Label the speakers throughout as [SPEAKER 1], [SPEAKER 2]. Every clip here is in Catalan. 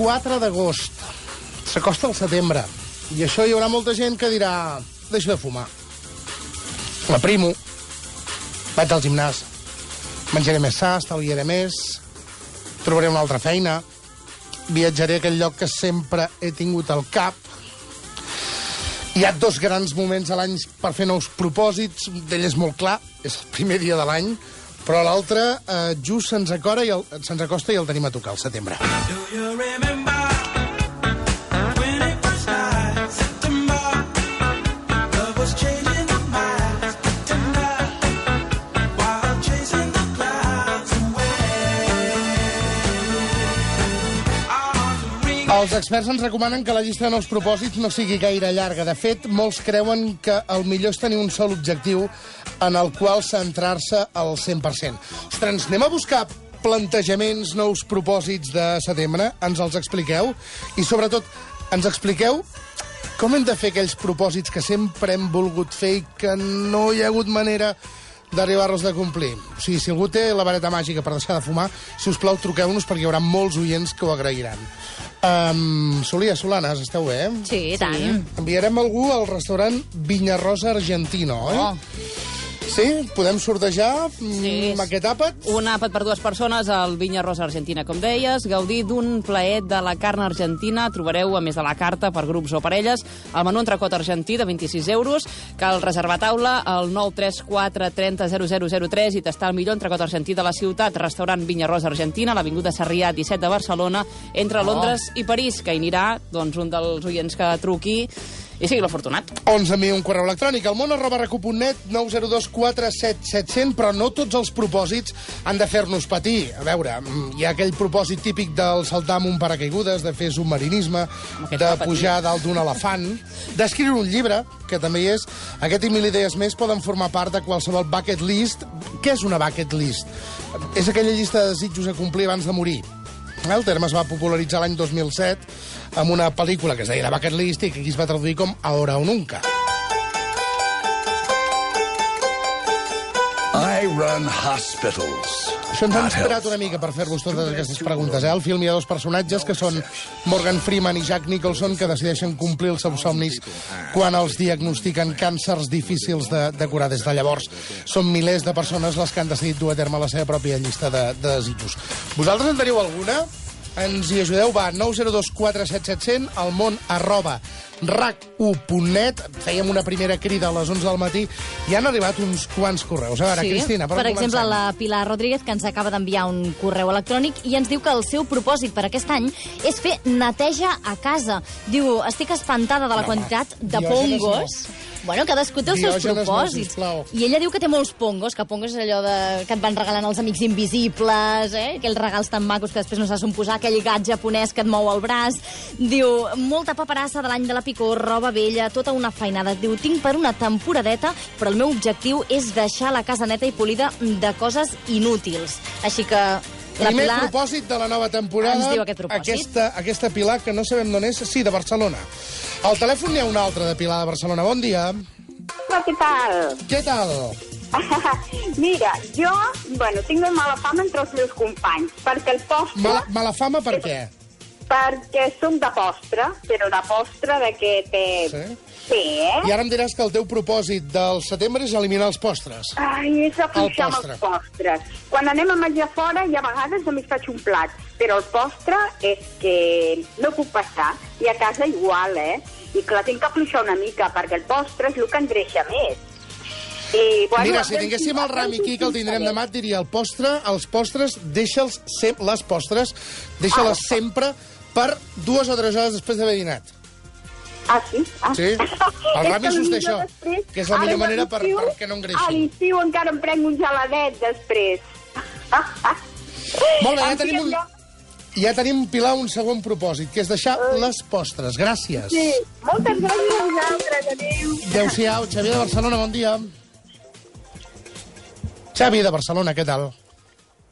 [SPEAKER 1] 4 d'agost. S'acosta el setembre. I això hi haurà molta gent que dirà deixo de fumar. La primo. Vaig al gimnàs. Menjaré més sa, estalviaré més. Trobaré una altra feina. Viatjaré a aquell lloc que sempre he tingut al cap. Hi ha dos grans moments a l'any per fer nous propòsits. Un d'ell és molt clar, és el primer dia de l'any, però l'altre eh, just se'ns acosta, i el, se'ns acosta i el tenim a tocar, al setembre. Els experts ens recomanen que la llista de nous propòsits no sigui gaire llarga. De fet, molts creuen que el millor és tenir un sol objectiu en el qual centrar-se al 100%. Ostres, anem a buscar plantejaments, nous propòsits de setembre, ens els expliqueu? I sobretot, ens expliqueu com hem de fer aquells propòsits que sempre hem volgut fer i que no hi ha hagut manera d'arribar-los de complir. O sigui, si algú té la vareta màgica per deixar de fumar, si us plau, truqueu-nos perquè hi haurà molts oients que ho agrairan. Um, Solia, Solanes, esteu bé?
[SPEAKER 2] Sí, i tant.
[SPEAKER 1] Enviarem algú al restaurant Vinyarrosa Argentino, oi?
[SPEAKER 2] Oh.
[SPEAKER 1] Sí? Podem sortejar
[SPEAKER 2] Sí.
[SPEAKER 1] mm, aquest àpat?
[SPEAKER 2] Un àpat per dues persones al Vinya Rosa Argentina, com deies. Gaudir d'un plaet de la carn argentina. Trobareu, a més de la carta, per grups o parelles, el menú entrecot argentí de 26 euros. Cal reservar taula al 934 30 0003 i tastar el millor entrecot argentí de la ciutat. Restaurant Vinya Rosa Argentina, l'Avinguda Sarrià 17 de Barcelona, entre Londres i París, que hi anirà doncs, un dels oients que truqui i sigui l'afortunat.
[SPEAKER 1] O ens envia un correu electrònic al món arroba recu.net 902 47700, però no tots els propòsits han de fer-nos patir. A veure, mm, hi ha aquell propòsit típic del saltar amb un paracaigudes, de fer submarinisme,
[SPEAKER 2] Aquest
[SPEAKER 1] de pujar dalt d'un elefant, d'escriure un llibre, que també hi és. Aquest i mil idees més poden formar part de qualsevol bucket list. Què és una bucket list? És aquella llista de desitjos a complir abans de morir. El terme es va popularitzar l'any 2007 amb una pel·lícula que es deia La Bucket List i que aquí es va traduir com Ahora o Nunca.
[SPEAKER 3] I run hospitals.
[SPEAKER 1] Això ens ha inspirat una mica per fer-vos totes aquestes preguntes. Eh? Al film hi ha dos personatges que són Morgan Freeman i Jack Nicholson que decideixen complir els seus somnis quan els diagnostiquen càncers difícils de, de curar. Des de llavors són milers de persones les que han decidit dur a terme la seva pròpia llista de, de desitjos. Vosaltres en teniu alguna? Ens hi ajudeu? Va, 902 47700, al món arroba rac1.net. Fèiem una primera crida a les 11 del matí i han arribat uns quants correus. A veure, Cristina, per,
[SPEAKER 4] per exemple,
[SPEAKER 1] comencem?
[SPEAKER 4] la Pilar Rodríguez, que ens acaba d'enviar un correu electrònic i ens diu que el seu propòsit per aquest any és fer neteja a casa. Diu, estic espantada de la
[SPEAKER 1] Home,
[SPEAKER 4] quantitat de pongos. Bueno, cadascú té els seus
[SPEAKER 1] Diògenes no,
[SPEAKER 4] propòsits.
[SPEAKER 1] sisplau.
[SPEAKER 4] I ella diu que té molts pongos, que pongos és allò de, que et van regalant els amics invisibles, eh? aquells regals tan macos que després no saps on posar, aquell gat japonès que et mou el braç. Diu, molta paperassa de l'any de la picor, roba vella, tota una feinada. Diu, tinc per una temporadeta, però el meu objectiu és deixar la casa neta i polida de coses inútils. Així que la
[SPEAKER 1] Primer
[SPEAKER 4] Pilar...
[SPEAKER 1] propòsit de la nova temporada.
[SPEAKER 4] Ens diu aquest propòsit.
[SPEAKER 1] Aquesta, aquesta Pilar, que no sabem d'on és, sí, de Barcelona. Al telèfon n'hi ha una altra de Pilar de Barcelona. Bon dia.
[SPEAKER 5] Hola, què tal?
[SPEAKER 1] Què tal?
[SPEAKER 5] Mira, jo, bueno, tinc mala fama entre els meus companys, perquè el postre...
[SPEAKER 1] Mala, mala fama per què?
[SPEAKER 5] Perquè som de postre, però de postre de què té...
[SPEAKER 1] Sí?
[SPEAKER 5] Sí, eh?
[SPEAKER 1] I ara em diràs que el teu propòsit del setembre és eliminar els postres.
[SPEAKER 5] Ai, és afluixar amb
[SPEAKER 1] postre.
[SPEAKER 5] els postres. Quan anem a menjar fora, i a vegades només faig un plat, però el postre és que no puc passar. I a casa igual, eh? I clar, tinc que afluixar una mica, perquè el postre és el que engreixa més. I, bueno,
[SPEAKER 1] Mira, si tinguéssim el Rami aquí, que el tindrem demà, et diria el postre, els postres, deixa'ls, sem les postres, deixa-les sempre per dues o tres hores després d'haver dinat.
[SPEAKER 5] Ah, sí? Ah.
[SPEAKER 1] Sí. El
[SPEAKER 5] que
[SPEAKER 1] sosté això,
[SPEAKER 5] després-
[SPEAKER 1] que és la millor
[SPEAKER 5] Ara,
[SPEAKER 1] manera per-
[SPEAKER 5] l'estiu-
[SPEAKER 1] perquè no engreixi.
[SPEAKER 5] A l'estiu encara em prenc un geladet després.
[SPEAKER 1] Molt bé, ja
[SPEAKER 5] En
[SPEAKER 1] tenim un... Ja tenim, Pilar, un segon propòsit, que és deixar les postres. Gràcies.
[SPEAKER 5] Sí, moltes gràcies a vosaltres, adéu.
[SPEAKER 1] Adéu-siau. Xavier de Barcelona, bon dia. Xavi de Barcelona, què tal?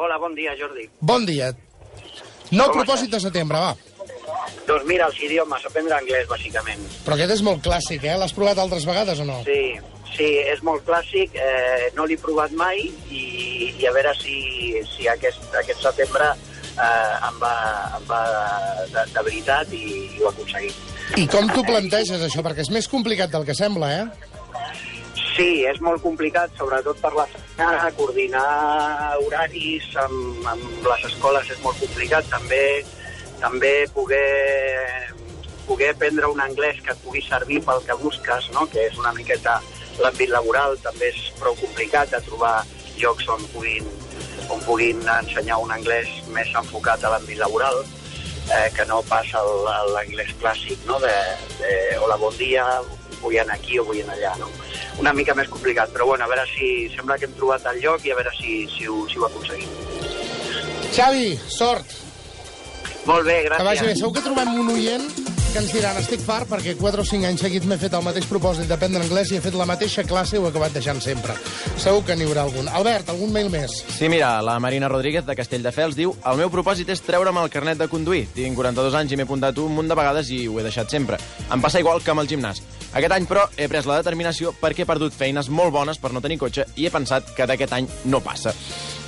[SPEAKER 6] Hola, bon dia, Jordi.
[SPEAKER 1] Bon dia. No
[SPEAKER 6] Com
[SPEAKER 1] propòsit de setembre, va.
[SPEAKER 6] Doncs mira, els idiomes, aprendre anglès, bàsicament.
[SPEAKER 1] Però aquest és molt clàssic, eh? L'has provat altres vegades o no?
[SPEAKER 6] Sí, sí, és molt clàssic, eh, no l'he provat mai i, i a veure si, si aquest, aquest setembre eh, em va, em va de, de veritat i, i ho aconseguim.
[SPEAKER 1] I com t'ho planteges, això? Perquè és més complicat del que sembla, eh?
[SPEAKER 6] Sí, és molt complicat, sobretot per la feina, coordinar horaris amb, amb les escoles és molt complicat. També també poder, poder aprendre un anglès que et pugui servir pel que busques, no? que és una miqueta l'àmbit laboral, també és prou complicat de trobar llocs on puguin, on puguin ensenyar un anglès més enfocat a l'àmbit laboral eh, que no pas l'anglès clàssic, no? de, de hola, bon dia, vull anar aquí o vull anar allà. No? Una mica més complicat, però bueno, a veure si sembla que hem trobat el lloc i a veure si, si, ho, si ho aconseguim.
[SPEAKER 1] Xavi, sort.
[SPEAKER 6] Molt bé,
[SPEAKER 1] Que
[SPEAKER 6] gràcies.
[SPEAKER 1] vagi bé. Segur que trobem un oient que ens diran estic fart perquè 4 o 5 anys seguits m'he fet el mateix propòsit d'aprendre anglès i he fet la mateixa classe i ho he acabat deixant sempre. Segur que n'hi haurà algun. Albert, algun mail més?
[SPEAKER 7] Sí, mira, la Marina Rodríguez de Castelldefels diu El meu propòsit és treure'm el carnet de conduir. Tinc 42 anys i m'he apuntat un munt de vegades i ho he deixat sempre. Em passa igual que amb el gimnàs. Aquest any, però, he pres la determinació perquè he perdut feines molt bones per no tenir cotxe i he pensat que d'aquest any no passa.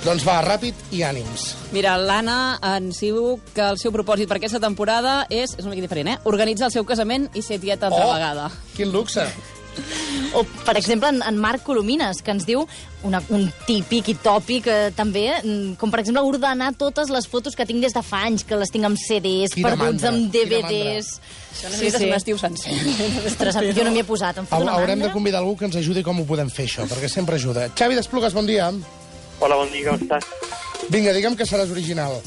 [SPEAKER 1] Doncs va, ràpid i ànims.
[SPEAKER 2] Mira, l'Anna ens diu que el seu propòsit per aquesta temporada és, és una mica diferent, eh? Organitzar el seu casament i ser tieta altra vegada.
[SPEAKER 1] Quin luxe.
[SPEAKER 4] O, per exemple, en, en Marc Colomines, que ens diu una, un típic i tòpic eh, també, mm, com per exemple ordenar totes les fotos que tinc des de fa anys, que les tinc amb CDs,
[SPEAKER 1] Quina
[SPEAKER 4] perduts
[SPEAKER 1] mandra,
[SPEAKER 4] amb DVDs...
[SPEAKER 2] Això necessites un estiu sencer.
[SPEAKER 4] Ostres, jo no m'hi he posat, em una
[SPEAKER 1] Haurem de
[SPEAKER 4] mandra.
[SPEAKER 1] convidar algú que ens ajudi com ho podem fer, això, perquè sempre ajuda. Xavi d'Esplugues, bon dia.
[SPEAKER 8] Hola, bon dia, com estàs?
[SPEAKER 1] Vinga, digue'm que seràs original.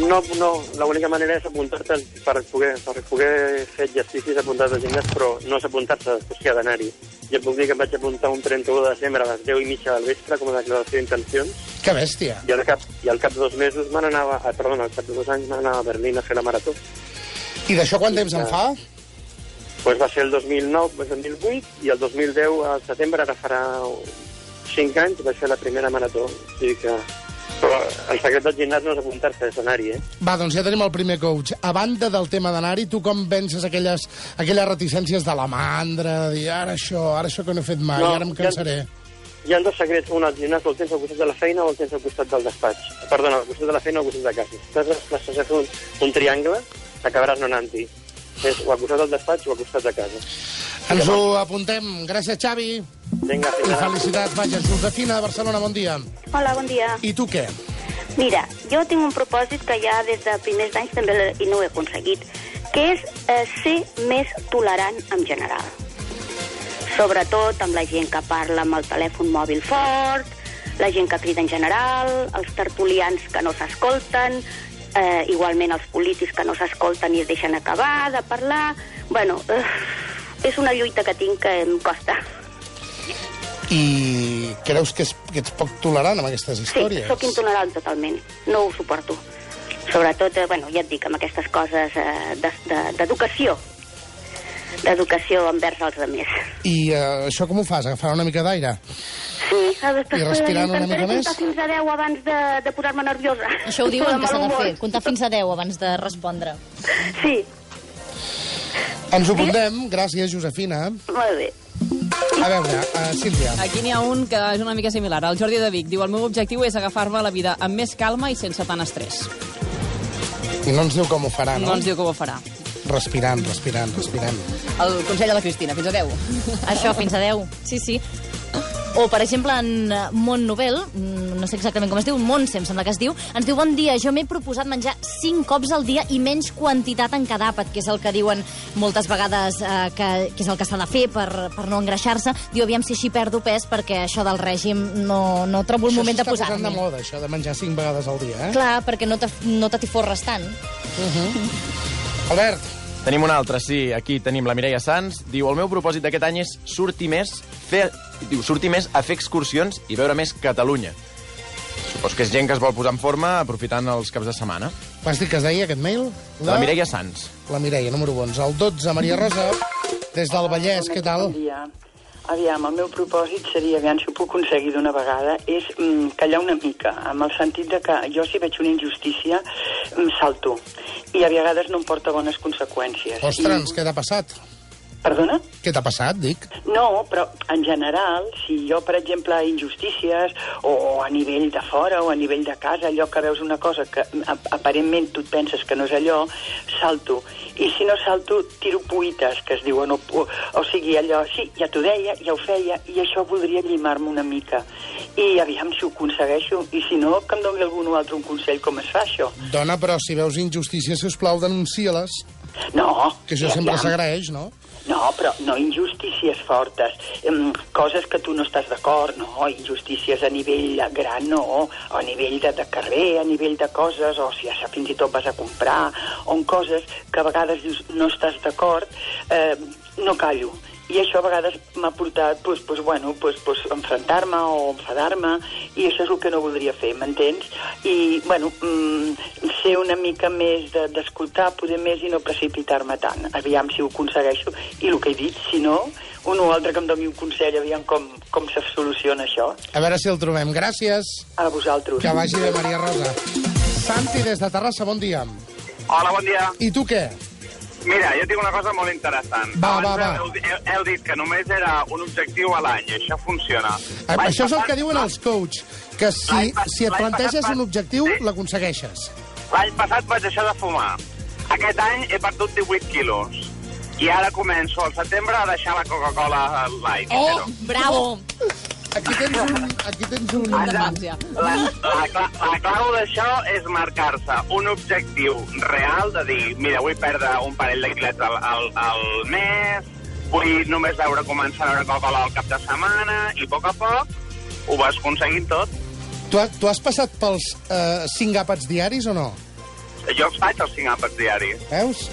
[SPEAKER 8] No, no, l'única manera és apuntar-te per poder, per poder fer exercicis apuntar-te al gimnàs, però no és apuntar-se, després que ha d'anar-hi. Jo et puc dir que em vaig apuntar un 31 de desembre a les 10 i mitja del vespre com a declaració d'intencions
[SPEAKER 1] Que bèstia.
[SPEAKER 8] i al cap, i al cap de dos mesos me n'anava, ah, perdona, al cap de dos anys me n'anava a Berlín a fer la marató.
[SPEAKER 1] I d'això quant temps en fa?
[SPEAKER 8] Pues va ser el 2009, el 2008, i el 2010, al setembre, ara farà 5 anys, va ser la primera marató. O sigui que... Però el secret del gimnàs no és apuntar-se, és anar-hi, eh?
[SPEAKER 1] Va, doncs ja tenim el primer coach. A banda del tema d'anar-hi, tu com vences aquelles, aquelles reticències de la mandra, de dir ara això, ara això que no he fet mai,
[SPEAKER 8] No,
[SPEAKER 1] ara em cansaré.
[SPEAKER 8] Hi ha dos secrets, un al gimnàs o el tens al costat de la feina o el tens al costat del despatx. Perdona, al costat de la feina o al costat de casa. Si estàs a fer un, un triangle, acabaràs no anant-hi. És o al costat del despatx o al costat de casa.
[SPEAKER 1] Ens ho apuntem. Gràcies, Xavi.
[SPEAKER 8] Vinga,
[SPEAKER 1] I felicitats. Vaja, Josefina de Barcelona, bon dia.
[SPEAKER 5] Hola, bon dia.
[SPEAKER 1] I tu què?
[SPEAKER 5] Mira, jo tinc un propòsit que ja des de primers d'anys també i no ho he aconseguit, que és eh, ser més tolerant en general. Sobretot amb la gent que parla amb el telèfon mòbil fort, la gent que crida en general, els tertulians que no s'escolten, eh, igualment els polítics que no s'escolten i es deixen acabar de parlar... Bueno, eh, és una lluita que tinc que em costa.
[SPEAKER 1] I creus que, és, que ets poc tolerant amb aquestes
[SPEAKER 5] Sí,
[SPEAKER 1] històries?
[SPEAKER 5] sóc intolerant totalment. No ho suporto. Sobretot, eh, bueno, ja et dic, amb aquestes coses eh, de- de- d'educació. D'educació envers els altres.
[SPEAKER 1] I uh, això com ho fas? Agafar una mica d'aire?
[SPEAKER 5] Sí,
[SPEAKER 1] I respirant una mica més?
[SPEAKER 5] comptar fins a 10 abans de, de posar-me nerviosa.
[SPEAKER 4] Això ho diuen que s'ha de fer, comptar fins a 10 abans de respondre.
[SPEAKER 5] Sí,
[SPEAKER 1] Ens ho apuntem. Gràcies, Josefina.
[SPEAKER 5] molt bé.
[SPEAKER 1] A veure, uh, Sílvia.
[SPEAKER 2] Aquí n'hi ha un que és una mica similar. El Jordi de Vic diu el meu objectiu és agafar-me la vida amb més calma i sense tant estrès.
[SPEAKER 1] I no ens diu com ho farà,
[SPEAKER 2] No
[SPEAKER 1] no?
[SPEAKER 2] ens diu com ho farà.
[SPEAKER 1] Respirant, respirant, respirant.
[SPEAKER 2] El consell de la Cristina, fins a 10.
[SPEAKER 4] Això, fins a 10. Sí, sí. O, per exemple, en eh, Mont Novel, mm, no sé exactament com es diu, Montse, em sembla que es diu, ens diu, bon dia, jo m'he proposat menjar 5 cops al dia i menys quantitat en cada àpat, que és el que diuen moltes vegades eh, que, que és el que s'ha de fer per, per no engreixar-se. Diu, aviam si així perdo pes, perquè això del règim no, no trobo el
[SPEAKER 1] Això
[SPEAKER 4] moment de
[SPEAKER 1] s'està posant de
[SPEAKER 4] posar-m'hi.
[SPEAKER 1] moda, això de menjar cinc vegades al dia, eh?
[SPEAKER 4] Clar, perquè no te- no t'atiforres tant.
[SPEAKER 1] Albert,
[SPEAKER 7] Tenim un altre, sí. Aquí tenim la Mireia Sans. Diu, el meu propòsit d'aquest any és sortir més, fer, diu, sortir més a fer excursions i veure més Catalunya. Supos que és gent que es vol posar en forma aprofitant els caps de setmana.
[SPEAKER 1] vas dir que es deia aquest mail?
[SPEAKER 7] La Mireia Sans.
[SPEAKER 1] La Mireia, número 11. El 12, Maria Rosa, des del Vallès, què tal?
[SPEAKER 9] Bon dia. Aviam, el meu propòsit seria, aviam si ho puc aconseguir d'una vegada, és mm, callar una mica, amb el sentit de que jo si veig una injustícia mm, salto, i a vegades no em porta bones conseqüències.
[SPEAKER 1] Ostres, què t'ha passat?
[SPEAKER 9] Perdona?
[SPEAKER 1] Què t'ha passat, dic?
[SPEAKER 9] No, però en general, si jo, per exemple, injustícies, o a nivell de fora, o a nivell de casa, allò que veus una cosa que a- aparentment tu et penses que no és allò, salto. I si no salto, tiro puites, que es diuen, o, o, o sigui, allò, sí, ja t'ho deia, ja ho feia, i això voldria llimar-me una mica. I aviam si ho aconsegueixo, i si no, que em doni algun altre un consell com es fa, això.
[SPEAKER 1] Dona, però si veus injustícies, si us plau, denuncia-les.
[SPEAKER 9] No.
[SPEAKER 1] Que això sempre s'agraeix, no?
[SPEAKER 9] No, però no injustícies fortes, coses que tu no estàs d'acord, no, injustícies a nivell gran, no, o a nivell de, de carrer, a nivell de coses, o si ja fins i tot vas a comprar, o en coses que a vegades dius no estàs d'acord, eh, no callo. I això a vegades m'ha portat, pues, pues, bueno, pues, pues, enfrontar-me o enfadar-me, i això és el que no voldria fer, m'entens? I, bueno, mm, ser una mica més de- d'escoltar, poder més i no precipitar-me tant. Aviam si ho aconsegueixo. I el que he dit, si no, un o altre que em doni un consell, aviam com, com se soluciona això.
[SPEAKER 1] A veure si el trobem. Gràcies.
[SPEAKER 9] A vosaltres.
[SPEAKER 1] Que vagi bé, Maria Rosa. Santi, des de Terrassa, bon dia.
[SPEAKER 10] Hola, bon dia.
[SPEAKER 1] I tu què?
[SPEAKER 10] Mira, jo tinc una cosa molt interessant.
[SPEAKER 1] Va,
[SPEAKER 10] Abans
[SPEAKER 1] va, va.
[SPEAKER 10] Heu, heu, heu dit que només era un objectiu a l'any, i això funciona.
[SPEAKER 1] A-
[SPEAKER 10] L'any
[SPEAKER 1] Això és el que diuen els coach, que si, si et planteges
[SPEAKER 10] passat
[SPEAKER 1] un objectiu,
[SPEAKER 10] Sí.
[SPEAKER 1] l'aconsegueixes.
[SPEAKER 10] L'any passat vaig deixar de fumar. Aquest any he perdut 18 quilos. I ara començo al setembre a deixar la Coca-Cola light.
[SPEAKER 1] Oh,
[SPEAKER 4] Bravo!
[SPEAKER 1] Aquí tens un... Aquí tens un...
[SPEAKER 2] Fància.
[SPEAKER 10] La, la, la clau d'això és marcar-se un objectiu real de dir, mira, vull perdre un parell de quilets al, al, al mes, vull només veure començar a veure Coca-Cola al cap de setmana, i a poc a poc ho vas aconseguint tot.
[SPEAKER 1] Tu, tu has passat pels eh, cinc àpats diaris o no?
[SPEAKER 10] Jo els faig els cinc àpats diaris.
[SPEAKER 1] Veus?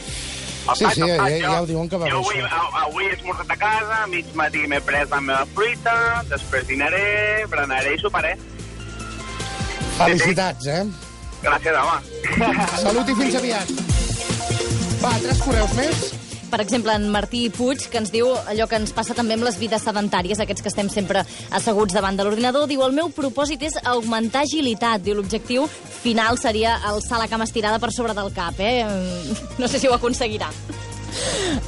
[SPEAKER 1] Sí,
[SPEAKER 10] faig,
[SPEAKER 1] sí, ja,
[SPEAKER 10] faig.
[SPEAKER 1] ja ho diuen que va
[SPEAKER 10] jo avui, avui he esmorzat a casa, mig matí m'he pres la meva fruita, després dinaré, berenaré i soparé.
[SPEAKER 1] Felicitats, eh?
[SPEAKER 10] Gràcies, home.
[SPEAKER 1] Salut i fins aviat. Va, tres correus més.
[SPEAKER 4] Per exemple, en Martí Puig, que ens diu allò que ens passa també amb les vides sedentàries, aquests que estem sempre asseguts davant de l'ordinador, diu el meu propòsit és augmentar agilitat. Diu l'objectiu final seria alçar la cama estirada per sobre del cap, eh? No sé si ho aconseguirà.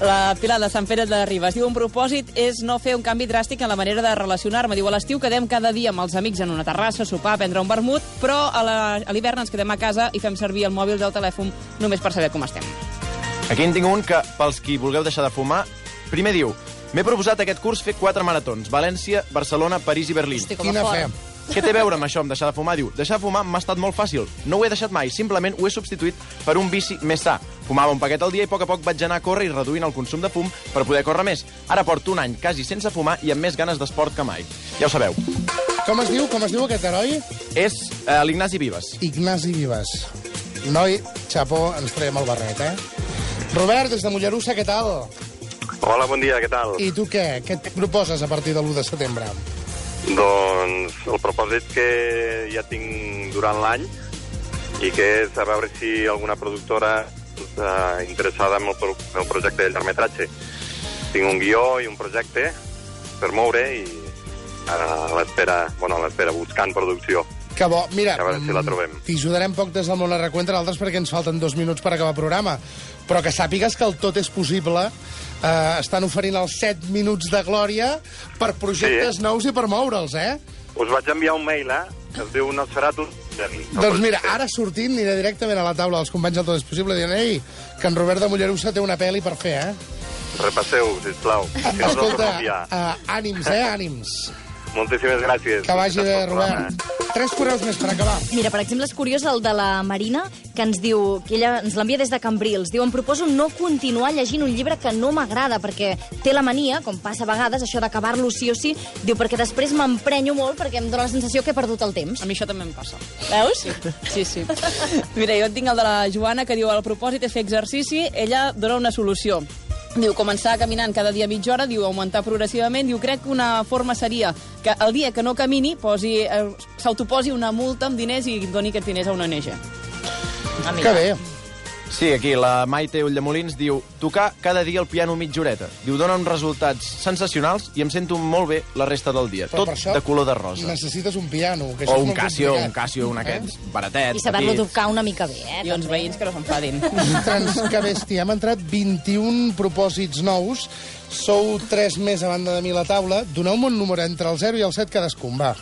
[SPEAKER 2] La Pilar de Sant Pere de Ribes diu un propòsit és no fer un canvi dràstic en la manera de relacionar-me. Diu a l'estiu quedem cada dia amb els amics en una terrassa, sopar, prendre un vermut, però a l'hivern ens quedem a casa i fem servir el mòbil del telèfon només per saber com estem.
[SPEAKER 7] Aquí en tinc un que, pels qui vulgueu deixar de fumar, primer diu M'he proposat aquest curs fer quatre maratons. València, Barcelona, París i Berlín.
[SPEAKER 4] Hosti, com a fort.
[SPEAKER 7] Què té a veure amb això, amb deixar de fumar? Diu, deixar de fumar m'ha estat molt fàcil. No ho he deixat mai, simplement ho he substituït per un vici més sa. Fumava un paquet al dia i a poc a poc vaig anar a córrer i reduint el consum de fum per poder córrer més. Ara porto un any quasi sense fumar i amb més ganes d'esport que mai. Ja ho sabeu.
[SPEAKER 1] Com es diu, com es diu aquest heroi?
[SPEAKER 7] És eh, l'Ignasi Vives.
[SPEAKER 1] Ignasi Vives. Noi, xapó, ens traiem el barret, eh? Robert, des de Mollerussa, què tal?
[SPEAKER 11] Hola, bon dia, què tal?
[SPEAKER 1] I tu què? Què et proposes a partir de l'1 de setembre?
[SPEAKER 11] Doncs el propòsit que ja tinc durant l'any i que és a veure si alguna productora està interessada en el, pro en el projecte de llargmetratge. Tinc un guió i un projecte per moure i a l'espera, bueno, a l'espera, buscant producció.
[SPEAKER 1] Que bo. Mira,
[SPEAKER 11] A veure si la
[SPEAKER 1] mm,
[SPEAKER 11] trobem.
[SPEAKER 1] T'hi ajudarem poc des del món la recuenta, altres perquè ens falten dos minuts per acabar el programa. Però que sàpigues que el tot és possible. Eh, estan oferint els 7 minuts de glòria per projectes
[SPEAKER 11] Sí.
[SPEAKER 1] nous i per moure'ls, eh?
[SPEAKER 11] Us vaig enviar un mail, eh? que es diu Nosferatu.
[SPEAKER 1] Doncs mira, ara sortint aniré directament a la taula dels companys del Tot és Possible dient ei, que en Robert de Mollerussa té una pel·li per fer, eh?
[SPEAKER 11] Repasseu, sisplau. No, a
[SPEAKER 1] Escolta,
[SPEAKER 11] enviar.
[SPEAKER 1] uh, ànims, eh, ànims.
[SPEAKER 11] Moltíssimes gràcies.
[SPEAKER 1] Que vagi bé. Robert. Tres correus més per acabar.
[SPEAKER 4] Mira, per exemple, és curiós el de la Marina, que ens diu, que ella ens l'envia des de Cambrils. Diu, em proposo no continuar llegint un llibre que no m'agrada, perquè té la mania, com passa a vegades, això d'acabar-lo sí o sí, diu, perquè després m'emprenyo molt perquè em dóna la sensació que he perdut el temps.
[SPEAKER 2] A mi això també em passa.
[SPEAKER 4] Veus?
[SPEAKER 2] Sí, sí. Mira, jo tinc el de la Joana, que diu el propòsit és fer exercici. Ella dona una solució. Diu, començar caminant cada dia mitja hora, diu, augmentar progressivament. Diu, crec que una forma seria que el dia que no camini eh, s'autoposi una multa amb diners i doni aquests diners a una ONG.
[SPEAKER 4] Ah,
[SPEAKER 1] Que bé.
[SPEAKER 7] Sí, aquí, la Maite Ulldemolins diu tocar cada dia el piano mitja horeta. Diu, dona uns resultats sensacionals i em sento molt bé la resta del dia.
[SPEAKER 1] Però
[SPEAKER 7] Tot
[SPEAKER 1] això
[SPEAKER 7] de color de rosa.
[SPEAKER 1] Necessites un piano. Que això
[SPEAKER 7] O un Casio,
[SPEAKER 1] complicat.
[SPEAKER 7] un Casio, un d'aquests, baratet,
[SPEAKER 4] I saber-lo tocar una mica bé, eh?
[SPEAKER 2] I uns veïns que no s'enfadin.
[SPEAKER 1] Ostres, que bèstia. Hem entrat 21 propòsits nous. Sou 3 més a banda de mi la taula. Doneu-me un número entre el 0 i el 7 cadascun, va.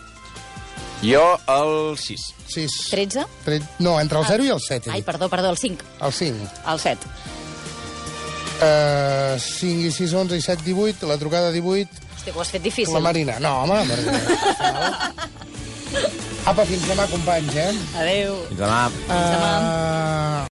[SPEAKER 7] Jo, el 6.
[SPEAKER 1] 6.
[SPEAKER 4] 13?
[SPEAKER 1] Tre... No, entre el 0 i el 7.
[SPEAKER 4] Ai, perdó, perdó, el 5.
[SPEAKER 1] El 5.
[SPEAKER 2] El 7.
[SPEAKER 1] Uh, 5 i 6, 11 i 7, 18. La trucada 18.
[SPEAKER 4] Hosti, ho has fet difícil.
[SPEAKER 1] La Marina. No, home, perquè... Apa, fins demà, companys, eh?
[SPEAKER 2] Adéu.
[SPEAKER 7] Fins demà.
[SPEAKER 1] Uh,